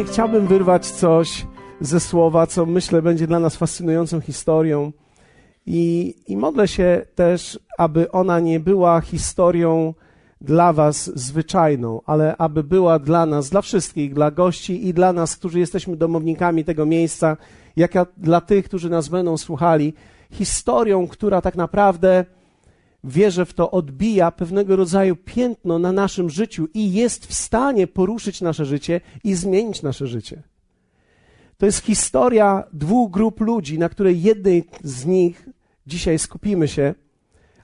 Dzisiaj chciałbym wyrwać coś ze słowa, co myślę będzie dla nas fascynującą historią. I, I modlę się też, aby ona nie była historią dla Was zwyczajną, ale aby była dla nas, dla wszystkich, dla gości i dla nas, którzy jesteśmy domownikami tego miejsca, jak dla tych, którzy nas będą słuchali, historią, która tak naprawdę wierzę w to, odbija pewnego rodzaju piętno na naszym życiu i jest w stanie poruszyć nasze życie i zmienić nasze życie. To jest historia dwóch grup ludzi, na której jednej z nich dzisiaj skupimy się,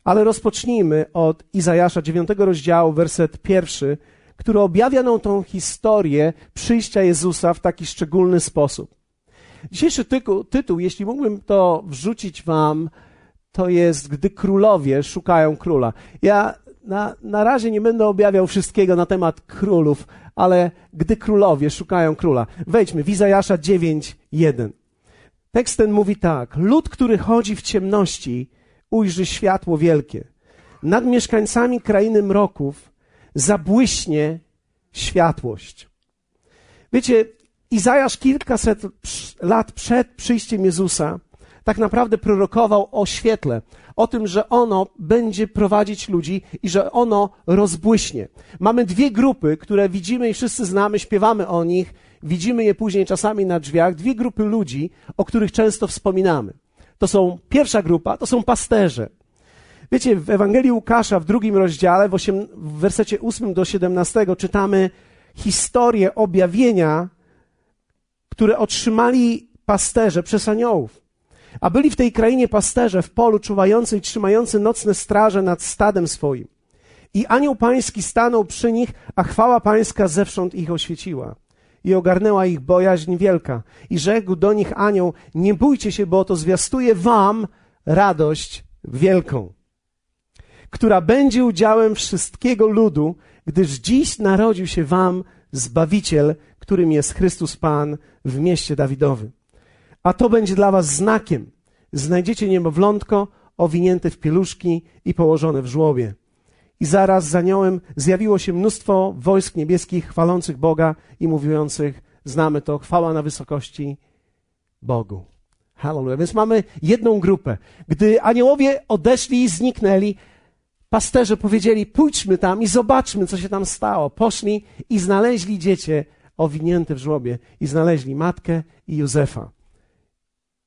ale rozpocznijmy od Izajasza 9 rozdziału, werset pierwszy, który objawia nam tą historię przyjścia Jezusa w taki szczególny sposób. Dzisiejszy tytuł, tytuł, jeśli mógłbym to wrzucić wam, to jest Gdy królowie szukają króla. Ja na, na razie nie będę objawiał wszystkiego na temat królów, ale gdy królowie szukają króla. Wejdźmy w Izajasza 9:1. Tekst ten mówi tak: Lud, który chodzi w ciemności, ujrzy światło wielkie. Nad mieszkańcami krainy mroków zabłyśnie światłość. Wiecie, Izajasz kilkaset lat przed przyjściem Jezusa tak naprawdę prorokował o świetle, o tym, że ono będzie prowadzić ludzi i że ono rozbłyśnie. Mamy dwie grupy, które widzimy i wszyscy znamy, śpiewamy o nich, widzimy je później czasami na drzwiach. Dwie grupy ludzi, o których często wspominamy. To są pierwsza grupa, to są pasterze. Wiecie, w Ewangelii Łukasza w drugim rozdziale, w, osiem, w wersecie 8 do 17 czytamy historię objawienia, które otrzymali pasterze przez aniołów. A byli w tej krainie pasterze w polu czuwający i trzymający nocne straże nad stadem swoim. I anioł pański stanął przy nich, a chwała pańska zewsząd ich oświeciła. I ogarnęła ich bojaźń wielka. I rzekł do nich anioł, nie bójcie się, bo to zwiastuje wam radość wielką, która będzie udziałem wszystkiego ludu, gdyż dziś narodził się wam Zbawiciel, którym jest Chrystus Pan w mieście Dawidowym. A to będzie dla was znakiem. Znajdziecie niemowlątko owinięte w pieluszki i położone w żłobie. I zaraz za aniołem zjawiło się mnóstwo wojsk niebieskich chwalących Boga i mówiących, znamy to, chwała na wysokości Bogu. Hallelujah. Więc mamy jedną grupę. Gdy aniołowie odeszli i zniknęli, pasterze powiedzieli, pójdźmy tam i zobaczmy, co się tam stało. Poszli i znaleźli dziecię owinięte w żłobie i znaleźli matkę i Józefa.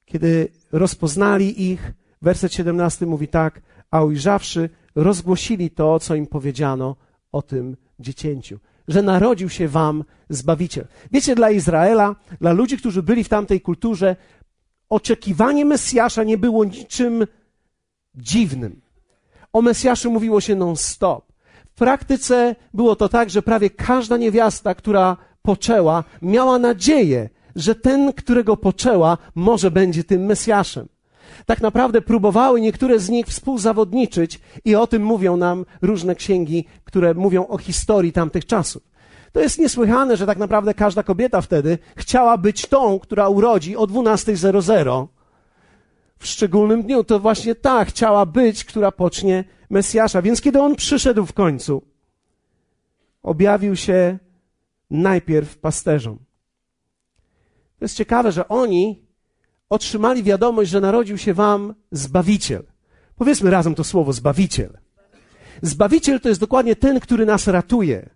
Kiedy rozpoznali ich, werset 17 mówi tak, a ujrzawszy, rozgłosili to, co im powiedziano o tym dziecięciu, że narodził się wam Zbawiciel. Wiecie, dla Izraela, dla ludzi, którzy byli w tamtej kulturze, oczekiwanie Mesjasza nie było niczym dziwnym. O Mesjaszu mówiło się non-stop. W praktyce było to tak, że prawie każda niewiasta, która poczęła, miała nadzieję, że ten, którego poczęła, może będzie tym Mesjaszem. Tak naprawdę próbowały niektóre z nich współzawodniczyć i o tym mówią nam różne księgi, które mówią o historii tamtych czasów. To jest niesłychane, że tak naprawdę każda kobieta wtedy chciała być tą, która urodzi o 12.00 w szczególnym dniu. To właśnie ta chciała być, która pocznie Mesjasza. Więc kiedy on przyszedł w końcu, objawił się najpierw pasterzom. To jest ciekawe, że oni otrzymali wiadomość, że narodził się wam Zbawiciel. Powiedzmy razem to słowo Zbawiciel. Zbawiciel to jest dokładnie ten, który nas ratuje.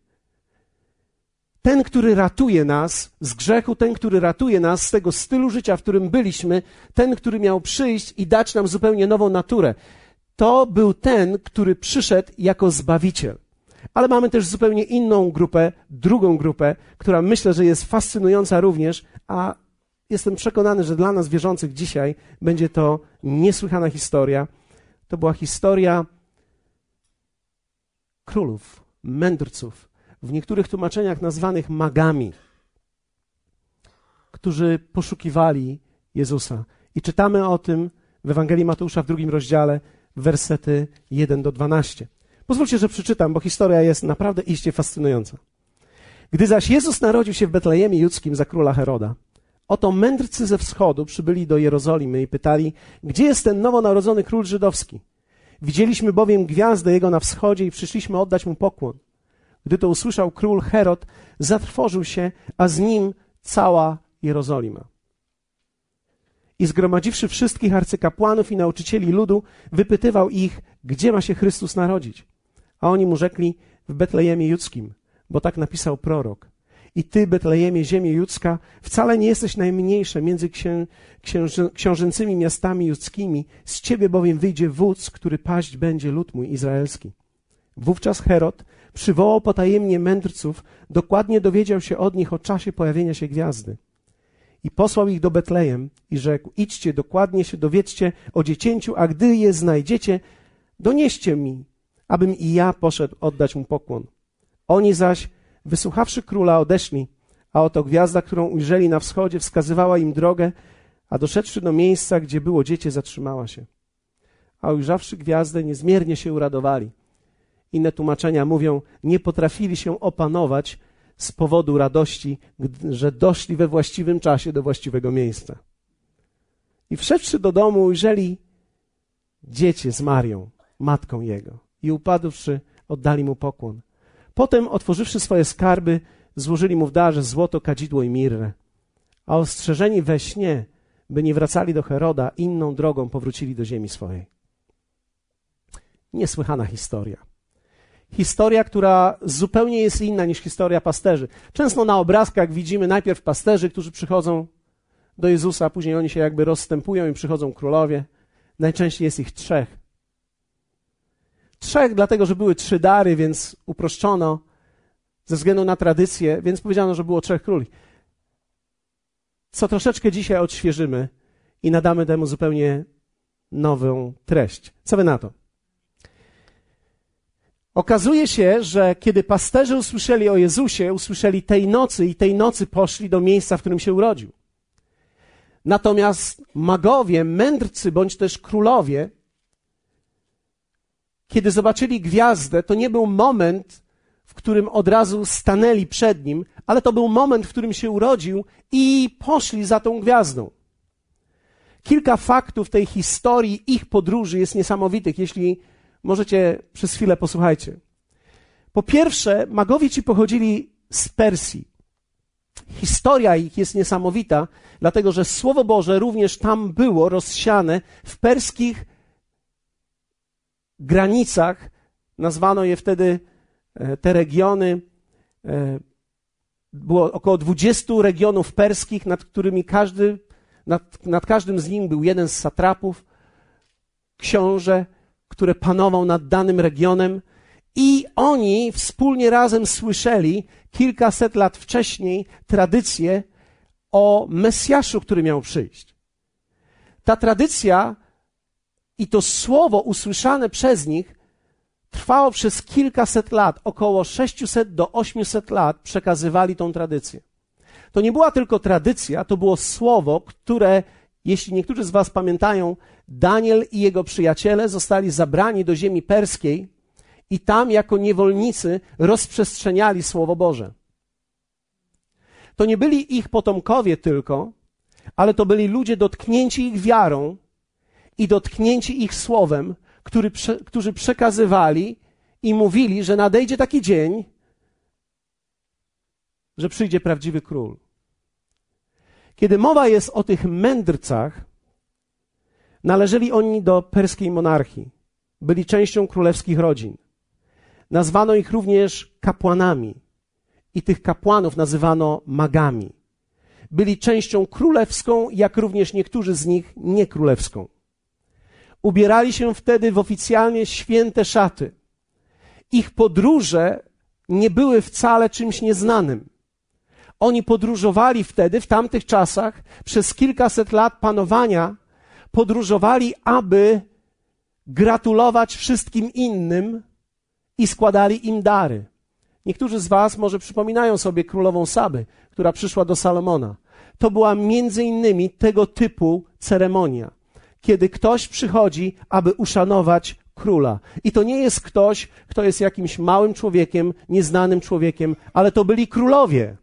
Ten, który ratuje nas z grzechu, ten, który ratuje nas z tego stylu życia, w którym byliśmy, ten, który miał przyjść i dać nam zupełnie nową naturę. To był ten, który przyszedł jako Zbawiciel. Ale mamy też zupełnie inną grupę, drugą grupę, która myślę, że jest fascynująca również, a jestem przekonany, że dla nas wierzących dzisiaj będzie to niesłychana historia. To była historia królów, mędrców, w niektórych tłumaczeniach nazwanych magami, którzy poszukiwali Jezusa. I czytamy o tym w Ewangelii Mateusza w drugim rozdziale, wersety 1 do 12. Pozwólcie, że przeczytam, bo historia jest naprawdę iście fascynująca. Gdy zaś Jezus narodził się w Betlejemie Judzkim za króla Heroda, oto mędrcy ze wschodu przybyli do Jerozolimy i pytali, gdzie jest ten nowonarodzony król żydowski? Widzieliśmy bowiem gwiazdę jego na wschodzie i przyszliśmy oddać mu pokłon. Gdy to usłyszał król Herod, zatrwożył się, a z nim cała Jerozolima. I zgromadziwszy wszystkich arcykapłanów i nauczycieli ludu, wypytywał ich, gdzie ma się Chrystus narodzić. A oni mu rzekli, w Betlejemie Judzkim, bo tak napisał prorok. I ty, Betlejemie, ziemie judzka, wcale nie jesteś najmniejsze między księ, książęcymi miastami judzkimi, z ciebie bowiem wyjdzie wódz, który paść będzie lud mój izraelski. Wówczas Herod przywołał potajemnie mędrców, dokładnie dowiedział się od nich o czasie pojawienia się gwiazdy. I posłał ich do Betlejem i rzekł, idźcie, dokładnie się dowiedzcie o dziecięciu, a gdy je znajdziecie, donieście mi, abym i ja poszedł oddać mu pokłon. Oni zaś, wysłuchawszy króla, odeszli, a oto gwiazda, którą ujrzeli na wschodzie, wskazywała im drogę, a doszedłszy do miejsca, gdzie było dziecię, zatrzymała się. A ujrzawszy gwiazdę, niezmiernie się uradowali. Inne tłumaczenia mówią, nie potrafili się opanować z powodu radości, że doszli we właściwym czasie do właściwego miejsca. I wszedłszy do domu, ujrzeli dziecię z Marią, matką jego, i upadłszy, oddali mu pokłon. Potem, otworzywszy swoje skarby, złożyli mu w darze złoto, kadzidło i mirrę. A ostrzeżeni we śnie, by nie wracali do Heroda, inną drogą powrócili do ziemi swojej. Niesłychana historia. Historia, która zupełnie jest inna niż historia pasterzy. Często na obrazkach widzimy najpierw pasterzy, którzy przychodzą do Jezusa, później oni się jakby rozstępują i przychodzą królowie. Najczęściej jest ich trzech. Trzech, dlatego że były trzy dary, więc uproszczono ze względu na tradycję, więc powiedziano, że było trzech króli. Co troszeczkę dzisiaj odświeżymy i nadamy temu zupełnie nową treść. Co wy na to? Okazuje się, że kiedy pasterze usłyszeli o Jezusie, usłyszeli tej nocy i tej nocy poszli do miejsca, w którym się urodził. Natomiast magowie, mędrcy bądź też królowie kiedy zobaczyli gwiazdę, to nie był moment, w którym od razu stanęli przed nim, ale to był moment, w którym się urodził i poszli za tą gwiazdą. Kilka faktów tej historii ich podróży jest niesamowitych, jeśli możecie przez chwilę posłuchajcie. Po pierwsze, magowie ci pochodzili z Persji. Historia ich jest niesamowita, dlatego że Słowo Boże również tam było rozsiane w perskich granicach, nazwano je wtedy e, te regiony, e, było około 20 regionów perskich, nad którymi każdy, nad, nad każdym z nich był jeden z satrapów, książę, który panował nad danym regionem i oni wspólnie razem słyszeli kilkaset lat wcześniej tradycję o Mesjaszu, który miał przyjść. Ta tradycja i to słowo usłyszane przez nich trwało przez kilkaset lat, około 600 do 800 lat przekazywali tą tradycję. To nie była tylko tradycja, to było słowo, które, jeśli niektórzy z Was pamiętają, Daniel i jego przyjaciele zostali zabrani do ziemi perskiej i tam jako niewolnicy rozprzestrzeniali Słowo Boże. To nie byli ich potomkowie tylko, ale to byli ludzie dotknięci ich wiarą, i dotknięci ich słowem, który, którzy przekazywali i mówili, że nadejdzie taki dzień, że przyjdzie prawdziwy król. Kiedy mowa jest o tych mędrcach, należeli oni do perskiej monarchii. Byli częścią królewskich rodzin. Nazwano ich również kapłanami i tych kapłanów nazywano magami. Byli częścią królewską, jak również niektórzy z nich niekrólewską. Ubierali się wtedy w oficjalnie święte szaty. Ich podróże nie były wcale czymś nieznanym. Oni podróżowali wtedy, w tamtych czasach, przez kilkaset lat panowania, podróżowali, aby gratulować wszystkim innym i składali im dary. Niektórzy z Was może przypominają sobie królową Saby, która przyszła do Salomona. To była między innymi tego typu ceremonia kiedy ktoś przychodzi, aby uszanować króla. I to nie jest ktoś, kto jest jakimś małym człowiekiem, nieznanym człowiekiem, ale to byli królowie,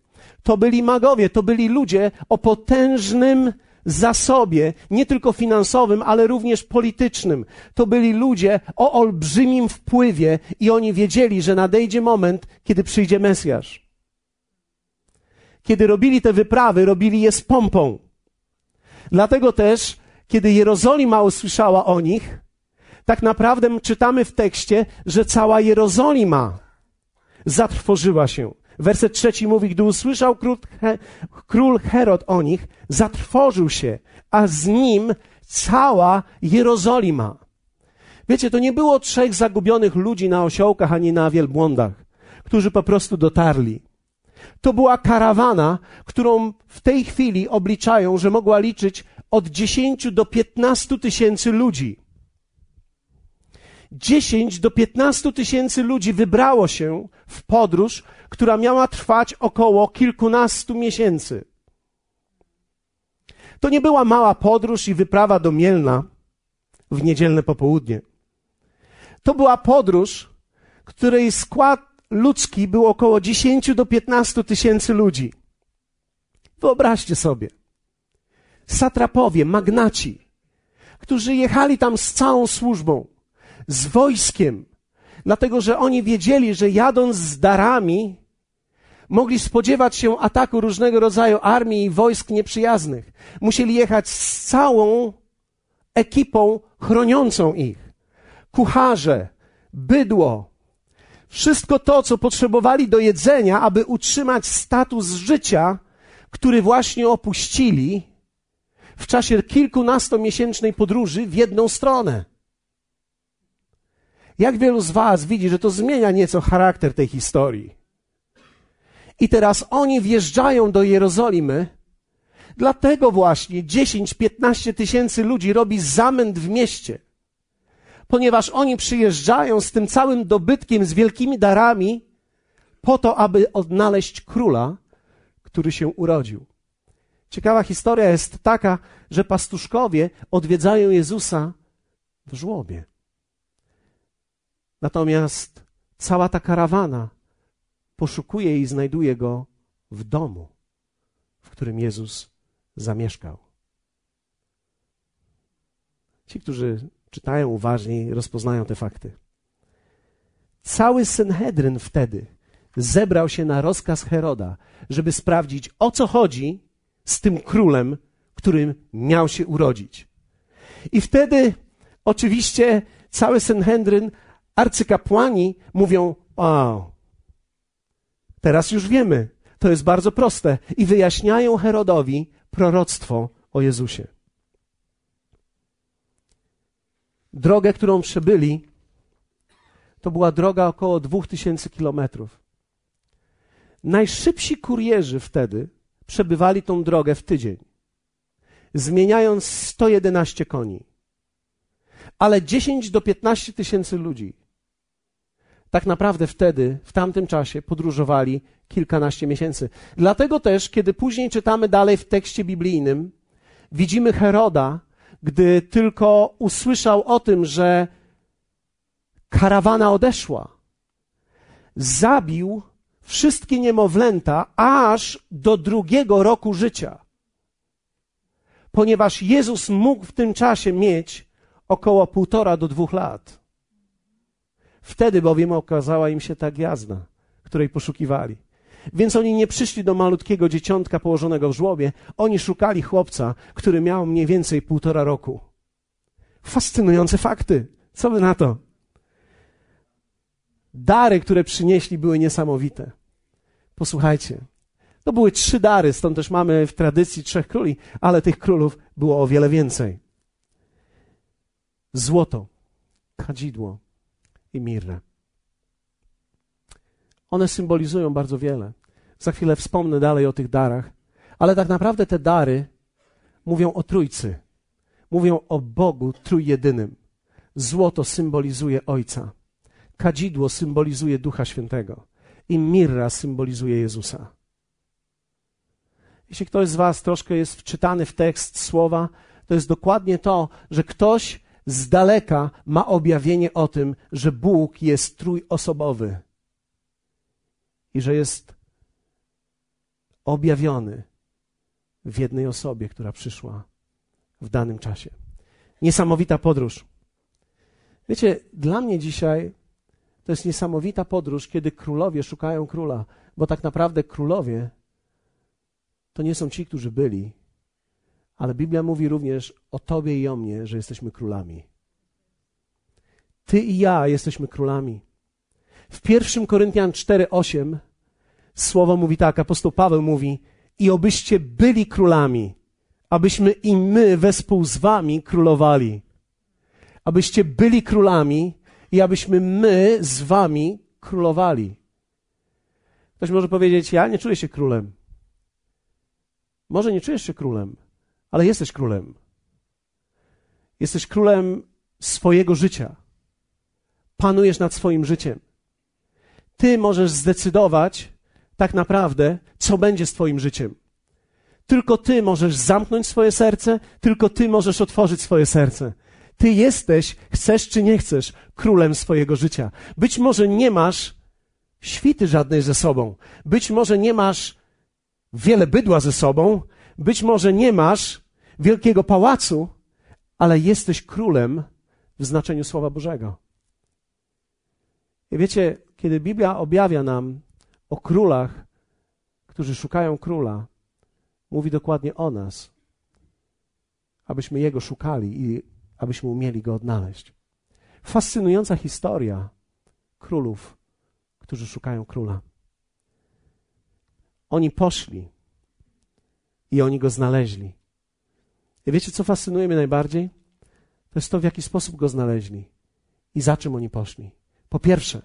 to byli magowie, to byli ludzie o potężnym zasobie, nie tylko finansowym, ale również politycznym. To byli ludzie o olbrzymim wpływie i oni wiedzieli, że nadejdzie moment, kiedy przyjdzie Mesjasz. kiedy robili te wyprawy, robili je z pompą. Dlatego też, kiedy Jerozolima usłyszała o nich, tak naprawdę czytamy w tekście, że cała Jerozolima zatrwożyła się. Werset trzeci mówi, gdy usłyszał król, Herod o nich, zatrwożył się, a z nim cała Jerozolima. Wiecie, to nie było trzech zagubionych ludzi na osiołkach ani na wielbłądach, którzy po prostu dotarli. To była karawana, którą w tej chwili obliczają, że mogła liczyć od 10 do 15 tysięcy ludzi. 10 do 15 tysięcy ludzi wybrało się w podróż, która miała trwać około kilkunastu miesięcy. To nie była mała podróż i wyprawa do Mielna w niedzielne popołudnie. To była podróż, której skład ludzki był około 10 do 15 tysięcy ludzi. Wyobraźcie sobie. Satrapowie, magnaci, którzy jechali tam z całą służbą, z wojskiem, dlatego że oni wiedzieli, że jadąc z darami, mogli spodziewać się ataku różnego rodzaju armii i wojsk nieprzyjaznych. Musieli jechać z całą ekipą chroniącą ich. Kucharze, bydło, wszystko to, co potrzebowali do jedzenia, aby utrzymać status życia, który właśnie opuścili w czasie kilkunastomiesięcznej podróży w jedną stronę. Jak wielu z Was widzi, że to zmienia nieco charakter tej historii? I teraz oni wjeżdżają do Jerozolimy, dlatego właśnie 10-15 tysięcy ludzi robi zamęt w mieście, ponieważ oni przyjeżdżają z tym całym dobytkiem, z wielkimi darami, po to, aby odnaleźć króla, który się urodził. Ciekawa historia jest taka, że pastuszkowie odwiedzają Jezusa w żłobie. Natomiast cała ta karawana poszukuje i znajduje go w domu, w którym Jezus zamieszkał. Ci, którzy czytają uważniej, rozpoznają te fakty. Cały Synhedryn wtedy zebrał się na rozkaz Heroda, żeby sprawdzić, o co chodzi z tym królem, którym miał się urodzić. I wtedy oczywiście cały Synhedryn, arcykapłani mówią, o, Teraz już wiemy. To jest bardzo proste. I wyjaśniają Herodowi proroctwo o Jezusie. Drogę, którą przebyli, to była droga około 2000 kilometrów. Najszybsi kurierzy wtedy przebywali tą drogę w tydzień, zmieniając 111 koni. Ale 10 do 15 tysięcy ludzi tak naprawdę wtedy, w tamtym czasie, podróżowali kilkanaście miesięcy. Dlatego też, kiedy później czytamy dalej w tekście biblijnym, widzimy Heroda, gdy tylko usłyszał o tym, że karawana odeszła, zabił wszystkie niemowlęta aż do drugiego roku życia. Ponieważ Jezus mógł w tym czasie mieć około półtora do dwóch lat. Wtedy bowiem okazała im się ta gwiazda, której poszukiwali. Więc oni nie przyszli do malutkiego dzieciątka położonego w żłobie, oni szukali chłopca, który miał mniej więcej półtora roku. Fascynujące fakty. Co wy na to? Dary, które przynieśli, były niesamowite. Posłuchajcie. To były trzy dary, stąd też mamy w tradycji trzech króli, ale tych królów było o wiele więcej. Złoto, kadzidło, i mirrę. One symbolizują bardzo wiele. Za chwilę wspomnę dalej o tych darach, ale tak naprawdę te dary mówią o Trójcy. Mówią o Bogu Trójjedynym. Złoto symbolizuje Ojca. Kadzidło symbolizuje Ducha Świętego. I mirra symbolizuje Jezusa. Jeśli ktoś z Was troszkę jest wczytany w tekst słowa, to jest dokładnie to, że ktoś z daleka ma objawienie o tym, że Bóg jest trójosobowy i że jest objawiony w jednej osobie, która przyszła w danym czasie. Niesamowita podróż. Wiecie, dla mnie dzisiaj to jest niesamowita podróż, kiedy królowie szukają króla, bo tak naprawdę królowie to nie są ci, którzy byli, ale Biblia mówi również o Tobie i o mnie, że jesteśmy królami. Ty i ja jesteśmy królami. W 1 Koryntian 4:8 słowo mówi tak, apostoł Paweł mówi: "I obyście byli królami, abyśmy i my wespół z wami królowali. Abyście byli królami i abyśmy my z wami królowali." Ktoś może powiedzieć: "Ja nie czuję się królem." Może nie czujesz się królem, ale jesteś królem. Jesteś królem swojego życia. Panujesz nad swoim życiem. Ty możesz zdecydować tak naprawdę, co będzie z Twoim życiem. Tylko Ty możesz zamknąć swoje serce, tylko Ty możesz otworzyć swoje serce. Ty jesteś, chcesz czy nie chcesz, królem swojego życia. Być może nie masz świty żadnej ze sobą. Być może nie masz wiele bydła ze sobą, być może nie masz wielkiego pałacu, ale jesteś królem w znaczeniu Słowa Bożego. I wiecie, kiedy Biblia objawia nam o królach, którzy szukają króla, mówi dokładnie o nas, abyśmy Jego szukali i abyśmy umieli Go odnaleźć. Fascynująca historia królów, którzy szukają króla. Oni poszli i oni go znaleźli. I wiecie, co fascynuje mnie najbardziej? To jest to, w jaki sposób go znaleźli i za czym oni poszli. Po pierwsze,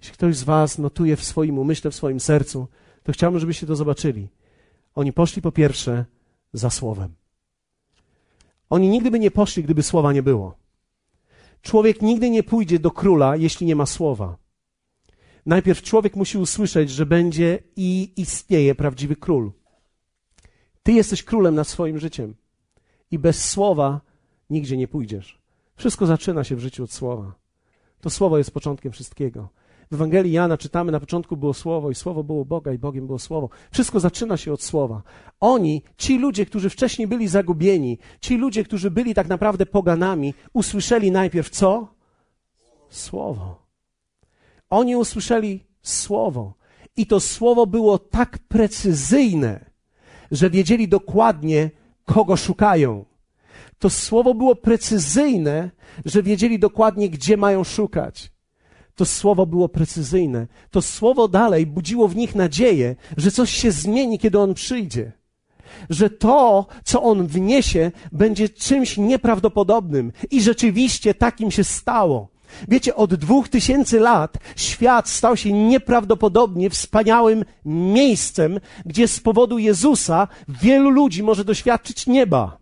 jeśli ktoś z Was notuje w swoim umyśle, w swoim sercu, to chciałbym, żebyście to zobaczyli. Oni poszli po pierwsze za słowem. Oni nigdy by nie poszli, gdyby słowa nie było. Człowiek nigdy nie pójdzie do króla, jeśli nie ma słowa. Najpierw człowiek musi usłyszeć, że będzie i istnieje prawdziwy król. Ty jesteś królem nad swoim życiem i bez słowa nigdzie nie pójdziesz. Wszystko zaczyna się w życiu od słowa. To słowo jest początkiem wszystkiego. W Ewangelii Jana czytamy, na początku było Słowo i Słowo było Boga i Bogiem było Słowo. Wszystko zaczyna się od Słowa. Oni, ci ludzie, którzy wcześniej byli zagubieni, ci ludzie, którzy byli tak naprawdę poganami, usłyszeli najpierw co? Słowo. Oni usłyszeli Słowo. I to Słowo było tak precyzyjne, że wiedzieli dokładnie, kogo szukają. To Słowo było precyzyjne, że wiedzieli dokładnie, gdzie mają szukać. To słowo było precyzyjne. To słowo dalej budziło w nich nadzieję, że coś się zmieni, kiedy on przyjdzie. Że to, co on wniesie, będzie czymś nieprawdopodobnym. I rzeczywiście takim się stało. Wiecie, od dwóch tysięcy lat świat stał się nieprawdopodobnie wspaniałym miejscem, gdzie z powodu Jezusa wielu ludzi może doświadczyć nieba.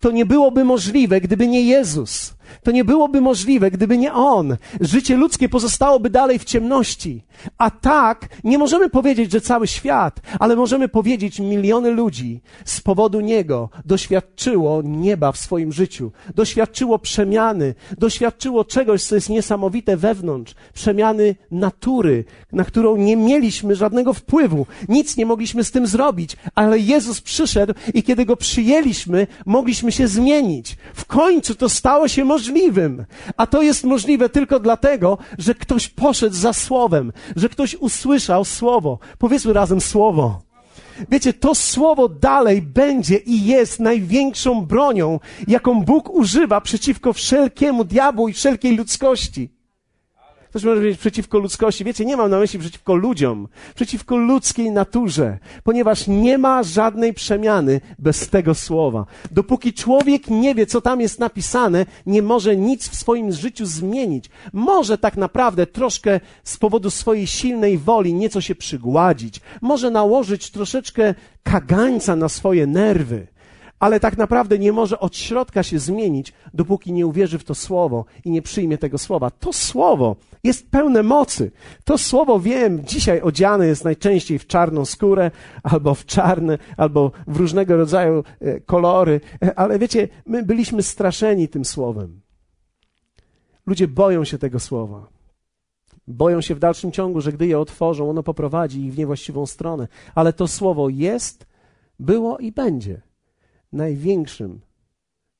To nie byłoby możliwe, gdyby nie Jezus. To nie byłoby możliwe, gdyby nie On. Życie ludzkie pozostałoby dalej w ciemności. A tak nie możemy powiedzieć, że cały świat, ale możemy powiedzieć, miliony ludzi z powodu Niego doświadczyło nieba w swoim życiu, doświadczyło przemiany, doświadczyło czegoś, co jest niesamowite wewnątrz, przemiany natury, na którą nie mieliśmy żadnego wpływu, nic nie mogliśmy z tym zrobić, ale Jezus przyszedł i kiedy Go przyjęliśmy, mogliśmy się zmienić. W końcu to stało się możliwe możliwym. A to jest możliwe tylko dlatego, że ktoś poszedł za słowem, że ktoś usłyszał słowo. Powiedzmy razem słowo. Wiecie, to słowo dalej będzie i jest największą bronią, jaką Bóg używa przeciwko wszelkiemu diabłu i wszelkiej ludzkości. Ktoś może powiedzieć przeciwko ludzkości. Wiecie, nie mam na myśli przeciwko ludziom, przeciwko ludzkiej naturze, ponieważ nie ma żadnej przemiany bez tego słowa. Dopóki człowiek nie wie, co tam jest napisane, nie może nic w swoim życiu zmienić. Może tak naprawdę troszkę z powodu swojej silnej woli nieco się przygładzić, może nałożyć troszeczkę kagańca na swoje nerwy ale tak naprawdę nie może od środka się zmienić, dopóki nie uwierzy w to słowo i nie przyjmie tego słowa. To słowo jest pełne mocy. To słowo, wiem, dzisiaj odziane jest najczęściej w czarną skórę, albo w czarne, albo w różnego rodzaju e, kolory, e, ale wiecie, my byliśmy straszeni tym słowem. Ludzie boją się tego słowa. Boją się w dalszym ciągu, że gdy je otworzą, ono poprowadzi ich w niewłaściwą stronę. Ale to słowo jest, było i będzie największym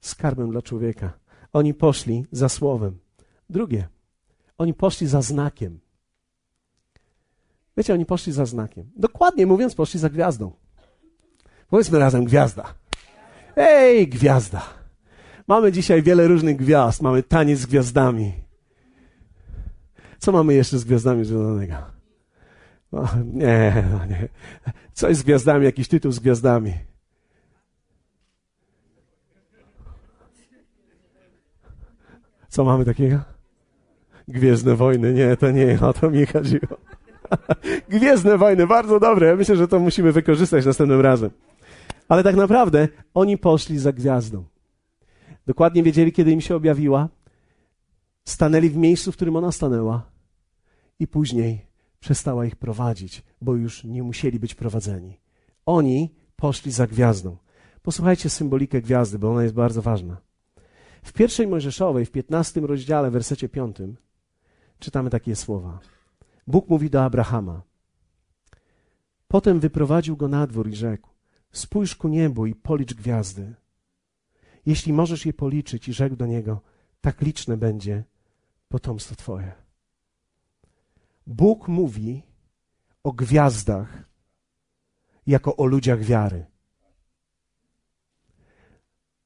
skarbem dla człowieka. Oni poszli za słowem. Drugie, oni poszli za znakiem. Wiecie, oni poszli za znakiem. Dokładnie mówiąc, poszli za gwiazdą. Powiedzmy razem gwiazda. Ej, gwiazda. Mamy dzisiaj wiele różnych gwiazd. Mamy taniec z gwiazdami. Co mamy jeszcze z gwiazdami związanego? O, nie, no nie. Coś z gwiazdami, jakiś tytuł z gwiazdami. Co mamy takiego? Gwiezdne wojny. Nie, to nie o to mi chodziło. Gwiezdne wojny, bardzo dobre. Ja myślę, że to musimy wykorzystać następnym razem. Ale tak naprawdę oni poszli za gwiazdą. Dokładnie wiedzieli, kiedy im się objawiła. Stanęli w miejscu, w którym ona stanęła. I później przestała ich prowadzić, bo już nie musieli być prowadzeni. Oni poszli za gwiazdą. Posłuchajcie symbolikę gwiazdy, bo ona jest bardzo ważna. W pierwszej Mojżeszowej, w 15 rozdziale, wersecie 5, czytamy takie słowa. Bóg mówi do Abrahama. Potem wyprowadził go na dwór i rzekł: Spójrz ku niebu i policz gwiazdy. Jeśli możesz je policzyć, i rzekł do niego: Tak liczne będzie potomstwo Twoje. Bóg mówi o gwiazdach jako o ludziach wiary.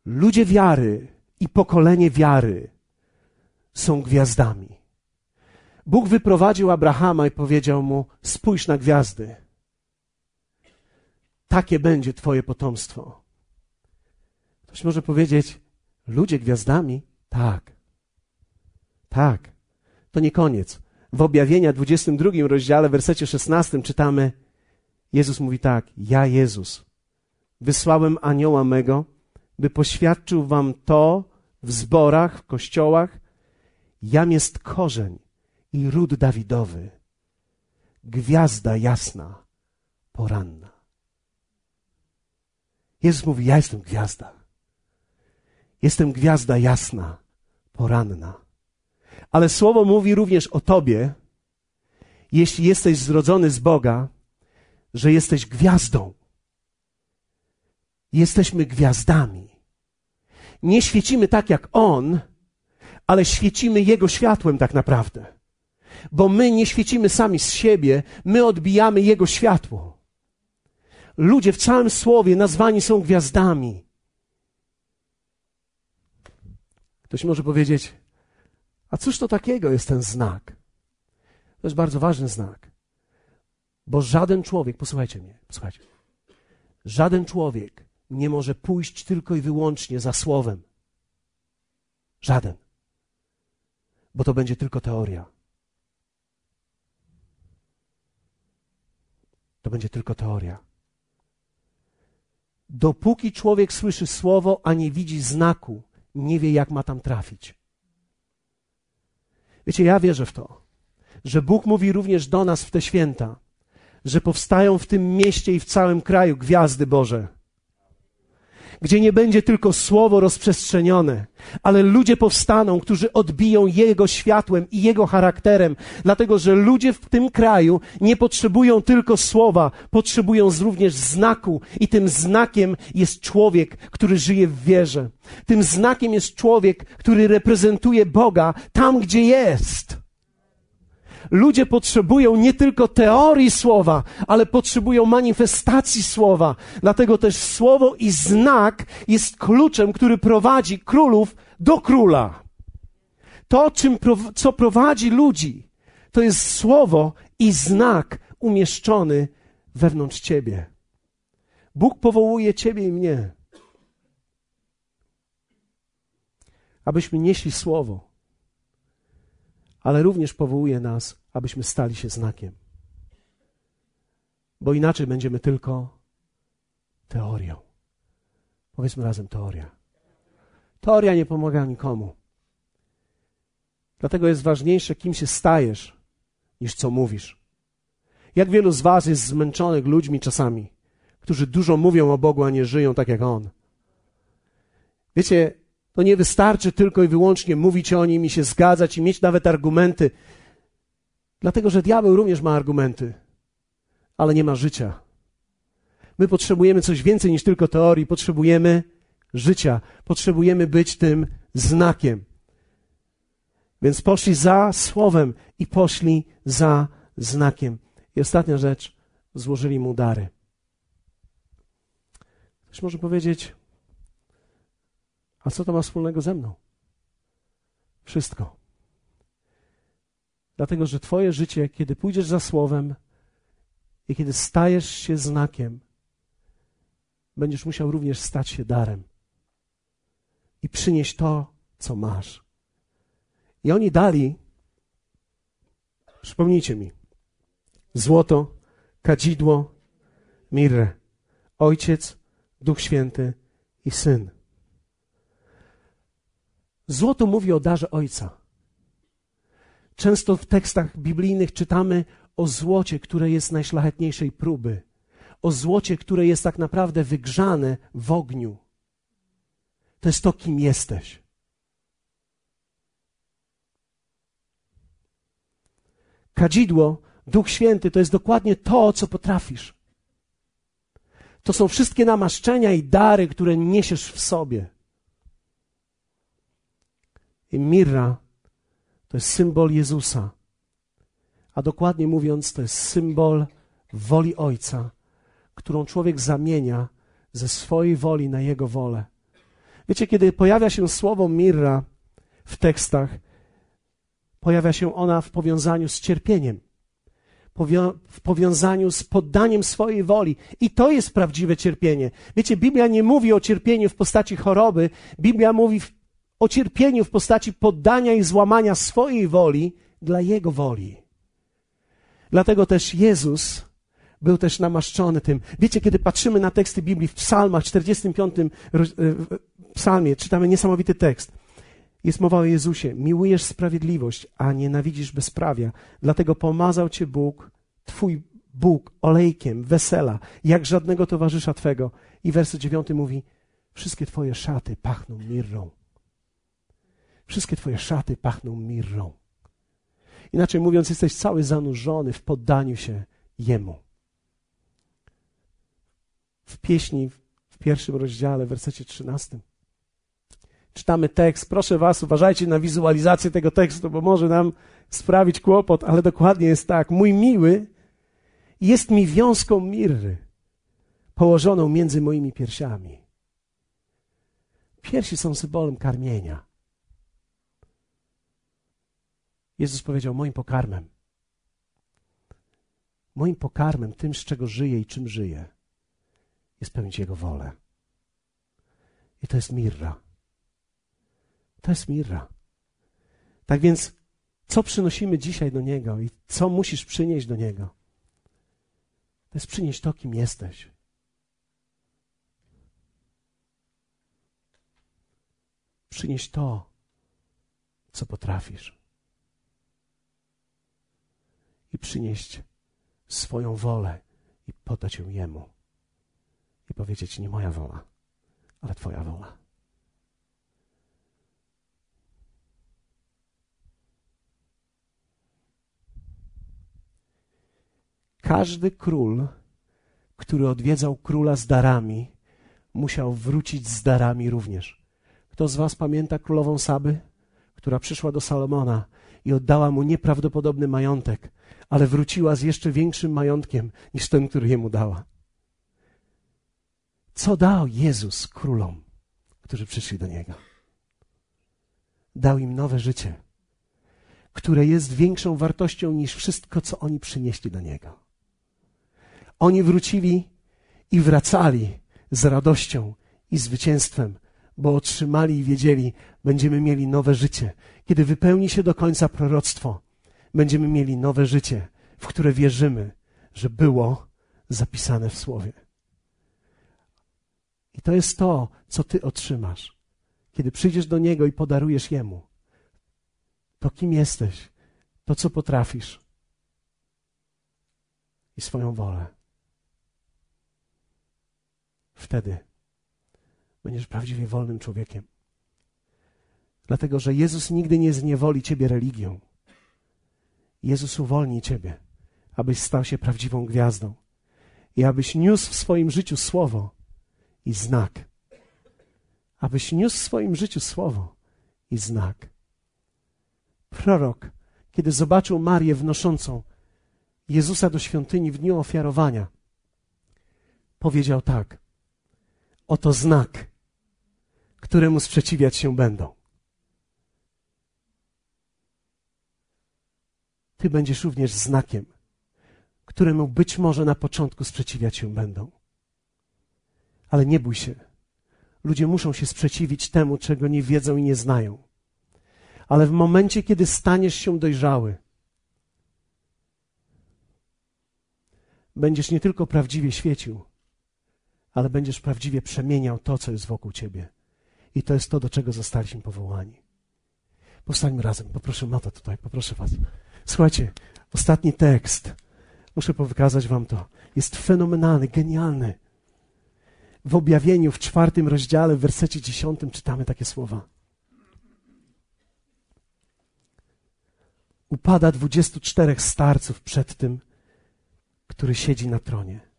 Ludzie wiary i pokolenie wiary są gwiazdami. Bóg wyprowadził Abrahama i powiedział mu: Spójrz na gwiazdy. Takie będzie Twoje potomstwo. Ktoś może powiedzieć: Ludzie gwiazdami? Tak. Tak. To nie koniec. W objawienia 22 rozdziale, wersecie 16 czytamy: Jezus mówi tak: Ja, Jezus, wysłałem anioła mego, by poświadczył wam to w zborach, w kościołach. Jam jest korzeń i ród Dawidowy, gwiazda jasna, poranna. Jezus mówi: Ja jestem gwiazda. Jestem gwiazda jasna, poranna. Ale słowo mówi również o tobie, jeśli jesteś zrodzony z Boga, że jesteś gwiazdą. Jesteśmy gwiazdami. Nie świecimy tak jak On, ale świecimy Jego światłem tak naprawdę bo my nie świecimy sami z siebie, my odbijamy Jego światło. Ludzie w całym słowie nazwani są gwiazdami. Ktoś może powiedzieć, a cóż to takiego jest ten znak? To jest bardzo ważny znak, bo żaden człowiek, posłuchajcie mnie, posłuchajcie, żaden człowiek nie może pójść tylko i wyłącznie za słowem. Żaden. Bo to będzie tylko teoria. to będzie tylko teoria. Dopóki człowiek słyszy słowo, a nie widzi znaku, nie wie, jak ma tam trafić. Wiecie, ja wierzę w to, że Bóg mówi również do nas w te święta, że powstają w tym mieście i w całym kraju gwiazdy Boże gdzie nie będzie tylko słowo rozprzestrzenione, ale ludzie powstaną, którzy odbiją Jego światłem i Jego charakterem, dlatego że ludzie w tym kraju nie potrzebują tylko słowa, potrzebują również znaku i tym znakiem jest człowiek, który żyje w wierze. Tym znakiem jest człowiek, który reprezentuje Boga tam, gdzie jest. Ludzie potrzebują nie tylko teorii słowa, ale potrzebują manifestacji słowa. Dlatego też słowo i znak jest kluczem, który prowadzi królów do króla. To, czym, co prowadzi ludzi, to jest słowo i znak umieszczony wewnątrz ciebie. Bóg powołuje ciebie i mnie, abyśmy nieśli słowo, ale również powołuje nas, abyśmy stali się znakiem. Bo inaczej będziemy tylko teorią. Powiedzmy razem teoria. Teoria nie pomaga nikomu. Dlatego jest ważniejsze, kim się stajesz, niż co mówisz. Jak wielu z Was jest zmęczonych ludźmi czasami, którzy dużo mówią o Bogu, a nie żyją tak jak On. Wiecie, to nie wystarczy tylko i wyłącznie mówić o Nim i się zgadzać i mieć nawet argumenty. Dlatego, że diabeł również ma argumenty, ale nie ma życia. My potrzebujemy coś więcej niż tylko teorii, potrzebujemy życia, potrzebujemy być tym znakiem. Więc poszli za słowem i poszli za znakiem. I ostatnia rzecz, złożyli mu dary. Ktoś może powiedzieć, a co to ma wspólnego ze mną? Wszystko. Dlatego, że Twoje życie, kiedy pójdziesz za słowem i kiedy stajesz się znakiem, będziesz musiał również stać się darem i przynieść to, co masz. I oni dali, przypomnijcie mi, złoto, kadzidło, mirrę, ojciec, duch święty i syn. Złoto mówi o darze ojca. Często w tekstach biblijnych czytamy o złocie, które jest najszlachetniejszej próby, o złocie, które jest tak naprawdę wygrzane w ogniu. To jest to, kim jesteś. Kadzidło, Duch Święty, to jest dokładnie to, co potrafisz. To są wszystkie namaszczenia i dary, które niesiesz w sobie. I mirra to jest symbol Jezusa. A dokładnie mówiąc, to jest symbol woli Ojca, którą człowiek zamienia ze swojej woli na Jego wolę. Wiecie, kiedy pojawia się słowo mirra w tekstach, pojawia się ona w powiązaniu z cierpieniem, w powiązaniu z poddaniem swojej woli. I to jest prawdziwe cierpienie. Wiecie, Biblia nie mówi o cierpieniu w postaci choroby, Biblia mówi o cierpieniu w postaci poddania i złamania swojej woli dla Jego woli. Dlatego też Jezus był też namaszczony tym. Wiecie, kiedy patrzymy na teksty Biblii w psalmach, 45 e, psalmie, czytamy niesamowity tekst. Jest mowa o Jezusie. Miłujesz sprawiedliwość, a nienawidzisz bezprawia. Dlatego pomazał cię Bóg, twój Bóg, olejkiem, wesela, jak żadnego towarzysza twego. I werset dziewiąty mówi, wszystkie twoje szaty pachną mirrą. Wszystkie twoje szaty pachną mirrą. Inaczej mówiąc, jesteś cały zanurzony w poddaniu się Jemu. W pieśni w pierwszym rozdziale, w wersecie trzynastym, czytamy tekst. Proszę Was, uważajcie na wizualizację tego tekstu, bo może nam sprawić kłopot, ale dokładnie jest tak. Mój miły jest mi wiązką mirry, położoną między moimi piersiami. Piersi są symbolem karmienia. Jezus powiedział: Moim pokarmem, moim pokarmem, tym, z czego żyję i czym żyję, jest pełnić Jego wolę. I to jest mirra. To jest mirra. Tak więc, co przynosimy dzisiaj do Niego i co musisz przynieść do Niego? To jest przynieść to, kim jesteś. Przynieść to, co potrafisz. I przynieść swoją wolę i podać ją Jemu. I powiedzieć: Nie moja wola, ale Twoja wola. Każdy król, który odwiedzał króla z darami, musiał wrócić z darami również. Kto z Was pamięta królową Saby, która przyszła do Salomona i oddała mu nieprawdopodobny majątek, ale wróciła z jeszcze większym majątkiem niż ten, który jemu dała? Co dał Jezus królom, którzy przyszli do Niego? Dał im nowe życie, które jest większą wartością niż wszystko, co oni przynieśli do Niego. Oni wrócili i wracali z radością i zwycięstwem, bo otrzymali i wiedzieli, będziemy mieli nowe życie. Kiedy wypełni się do końca proroctwo, będziemy mieli nowe życie, w które wierzymy, że było zapisane w Słowie. I to jest to, co Ty otrzymasz. Kiedy przyjdziesz do Niego i podarujesz Jemu to, kim jesteś, to, co potrafisz i swoją wolę. Wtedy będziesz prawdziwie wolnym człowiekiem. Dlatego, że Jezus nigdy nie zniewoli ciebie religią. Jezus uwolni ciebie, abyś stał się prawdziwą gwiazdą i abyś niósł w swoim życiu słowo i znak. Abyś niósł w swoim życiu słowo i znak. Prorok, kiedy zobaczył Marię wnoszącą Jezusa do świątyni w dniu ofiarowania, powiedział tak: Oto znak, któremu sprzeciwiać się będą. Ty będziesz również znakiem, któremu być może na początku sprzeciwiać się będą. Ale nie bój się. Ludzie muszą się sprzeciwić temu, czego nie wiedzą i nie znają. Ale w momencie, kiedy staniesz się dojrzały, będziesz nie tylko prawdziwie świecił, ale będziesz prawdziwie przemieniał to, co jest wokół ciebie. I to jest to, do czego zostaliśmy powołani. Powstańmy razem. Poproszę Mata tutaj, poproszę was. Słuchajcie, ostatni tekst. Muszę wykazać wam to. Jest fenomenalny, genialny. W objawieniu w czwartym rozdziale, w wersecie dziesiątym czytamy takie słowa. Upada dwudziestu czterech starców przed tym, który siedzi na tronie.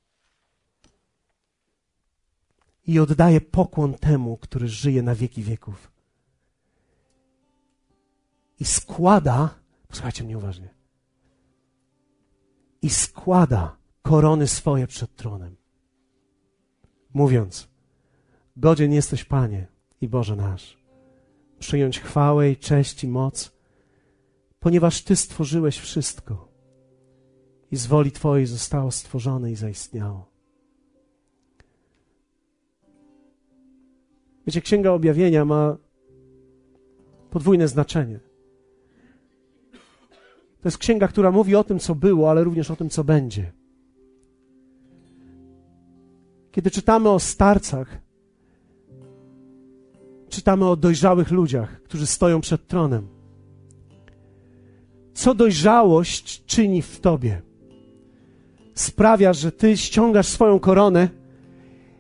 I oddaje pokłon temu, który żyje na wieki wieków. I składa, posłuchajcie mnie uważnie, i składa korony swoje przed tronem, mówiąc: Godzien jesteś, Panie i Boże nasz, przyjąć chwałę i cześć i moc, ponieważ Ty stworzyłeś wszystko i z woli Twojej zostało stworzone i zaistniało. Wiecie, Księga Objawienia ma podwójne znaczenie. To jest księga, która mówi o tym, co było, ale również o tym, co będzie. Kiedy czytamy o starcach, czytamy o dojrzałych ludziach, którzy stoją przed tronem. Co dojrzałość czyni w tobie? sprawia, że ty ściągasz swoją koronę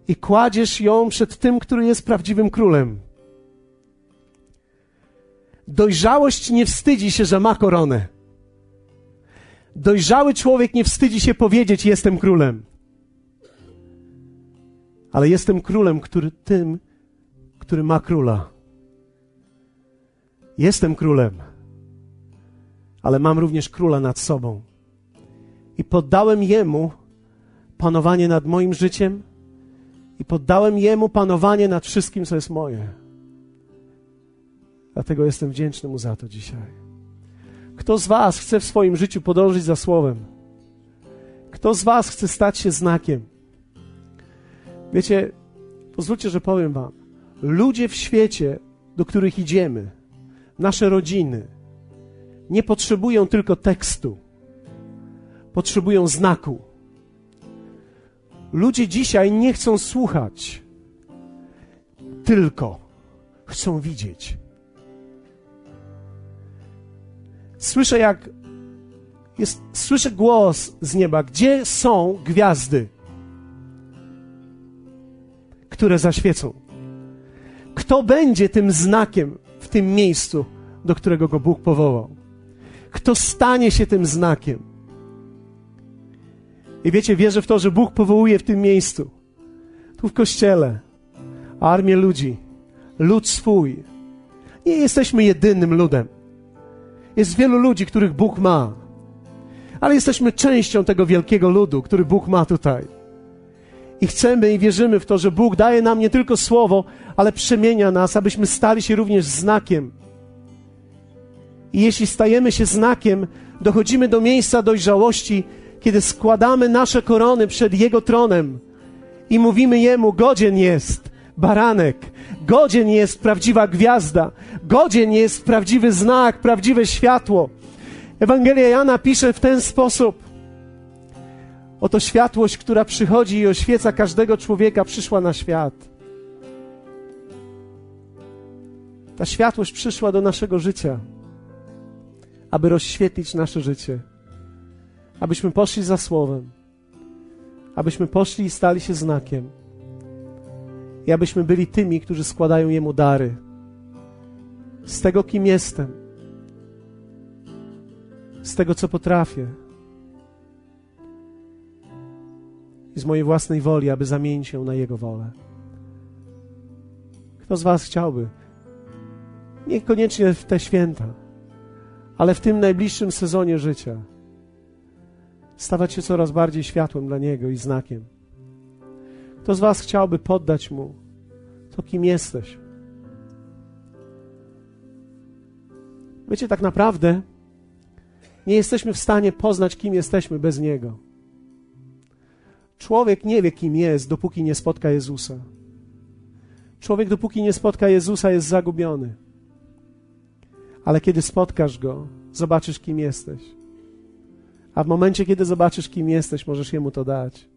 i kładziesz ją przed tym, który jest prawdziwym królem. Dojrzałość nie wstydzi się, że ma koronę. Dojrzały człowiek nie wstydzi się powiedzieć: Jestem królem. Ale jestem królem, który tym, który ma króla. Jestem królem, ale mam również króla nad sobą i poddałem Jemu panowanie nad moim życiem i poddałem Jemu panowanie nad wszystkim, co jest moje. Dlatego jestem wdzięczny Mu za to dzisiaj. Kto z Was chce w swoim życiu podążyć za Słowem? Kto z Was chce stać się znakiem? Wiecie, pozwólcie, że powiem Wam. Ludzie w świecie, do których idziemy, nasze rodziny, nie potrzebują tylko tekstu potrzebują znaku. Ludzie dzisiaj nie chcą słuchać, tylko chcą widzieć. Słyszę, jak jest, słyszę głos z nieba, gdzie są gwiazdy, które zaświecą. Kto będzie tym znakiem w tym miejscu, do którego go Bóg powołał? Kto stanie się tym znakiem? I wiecie, wierzę w to, że Bóg powołuje w tym miejscu, tu w kościele, armię ludzi, lud swój. Nie jesteśmy jedynym ludem. Jest wielu ludzi, których Bóg ma, ale jesteśmy częścią tego wielkiego ludu, który Bóg ma tutaj. I chcemy i wierzymy w to, że Bóg daje nam nie tylko słowo, ale przemienia nas, abyśmy stali się również znakiem. I jeśli stajemy się znakiem, dochodzimy do miejsca dojrzałości, kiedy składamy nasze korony przed Jego tronem i mówimy Jemu, godzien jest baranek, godzien jest prawdziwa gwiazda, godzien jest prawdziwy znak, prawdziwe światło. Ewangelia Jana pisze w ten sposób. Oto światłość, która przychodzi i oświeca każdego człowieka, przyszła na świat. Ta światłość przyszła do naszego życia, aby rozświetlić nasze życie abyśmy poszli za Słowem, abyśmy poszli i stali się znakiem, i abyśmy byli tymi, którzy składają Jemu dary. Z tego, kim jestem, z tego, co potrafię, i z mojej własnej woli, aby zamienić się na Jego wolę. Kto z Was chciałby? Niekoniecznie w te święta, ale w tym najbliższym sezonie życia stawać się coraz bardziej światłem dla Niego i znakiem. Kto z Was chciałby poddać Mu to, kim jesteś? Wiecie, tak naprawdę nie jesteśmy w stanie poznać, kim jesteśmy bez Niego. Człowiek nie wie, kim jest, dopóki nie spotka Jezusa. Człowiek, dopóki nie spotka Jezusa, jest zagubiony. Ale kiedy spotkasz Go, zobaczysz, kim jesteś. A w momencie, kiedy zobaczysz, kim jesteś, możesz Jemu to dać.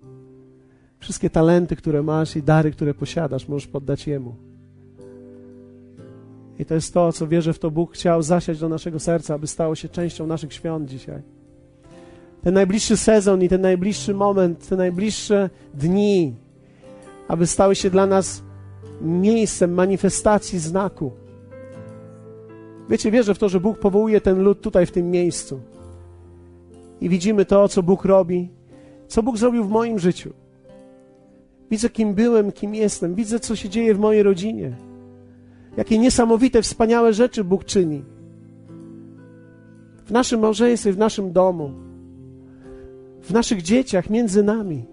Wszystkie talenty, które masz i dary, które posiadasz, możesz poddać Jemu. I to jest to, co wierzę w to Bóg chciał zasiać do naszego serca, aby stało się częścią naszych świąt dzisiaj. Ten najbliższy sezon i ten najbliższy moment, te najbliższe dni, aby stały się dla nas miejscem manifestacji znaku. Wiecie, wierzę w to, że Bóg powołuje ten lud tutaj w tym miejscu. I widzimy to, co Bóg robi, co Bóg zrobił w moim życiu. Widzę, kim byłem, kim jestem. Widzę, co się dzieje w mojej rodzinie. Jakie niesamowite, wspaniałe rzeczy Bóg czyni. W naszym małżeństwie, w naszym domu, w naszych dzieciach, między nami,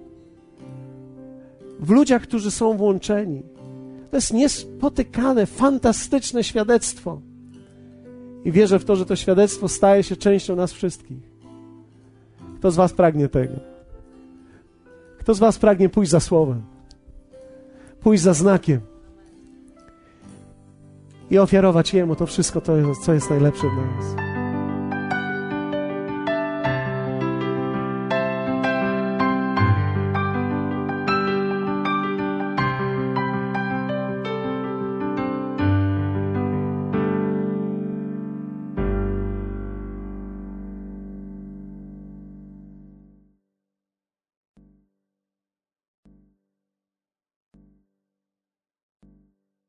w ludziach, którzy są włączeni. To jest niespotykane, fantastyczne świadectwo. I wierzę w to, że to świadectwo staje się częścią nas wszystkich. Kto z Was pragnie tego? Kto z Was pragnie pójść za słowem? Pójść za znakiem? i ofiarować Jemu to wszystko, to, co jest najlepsze w nas.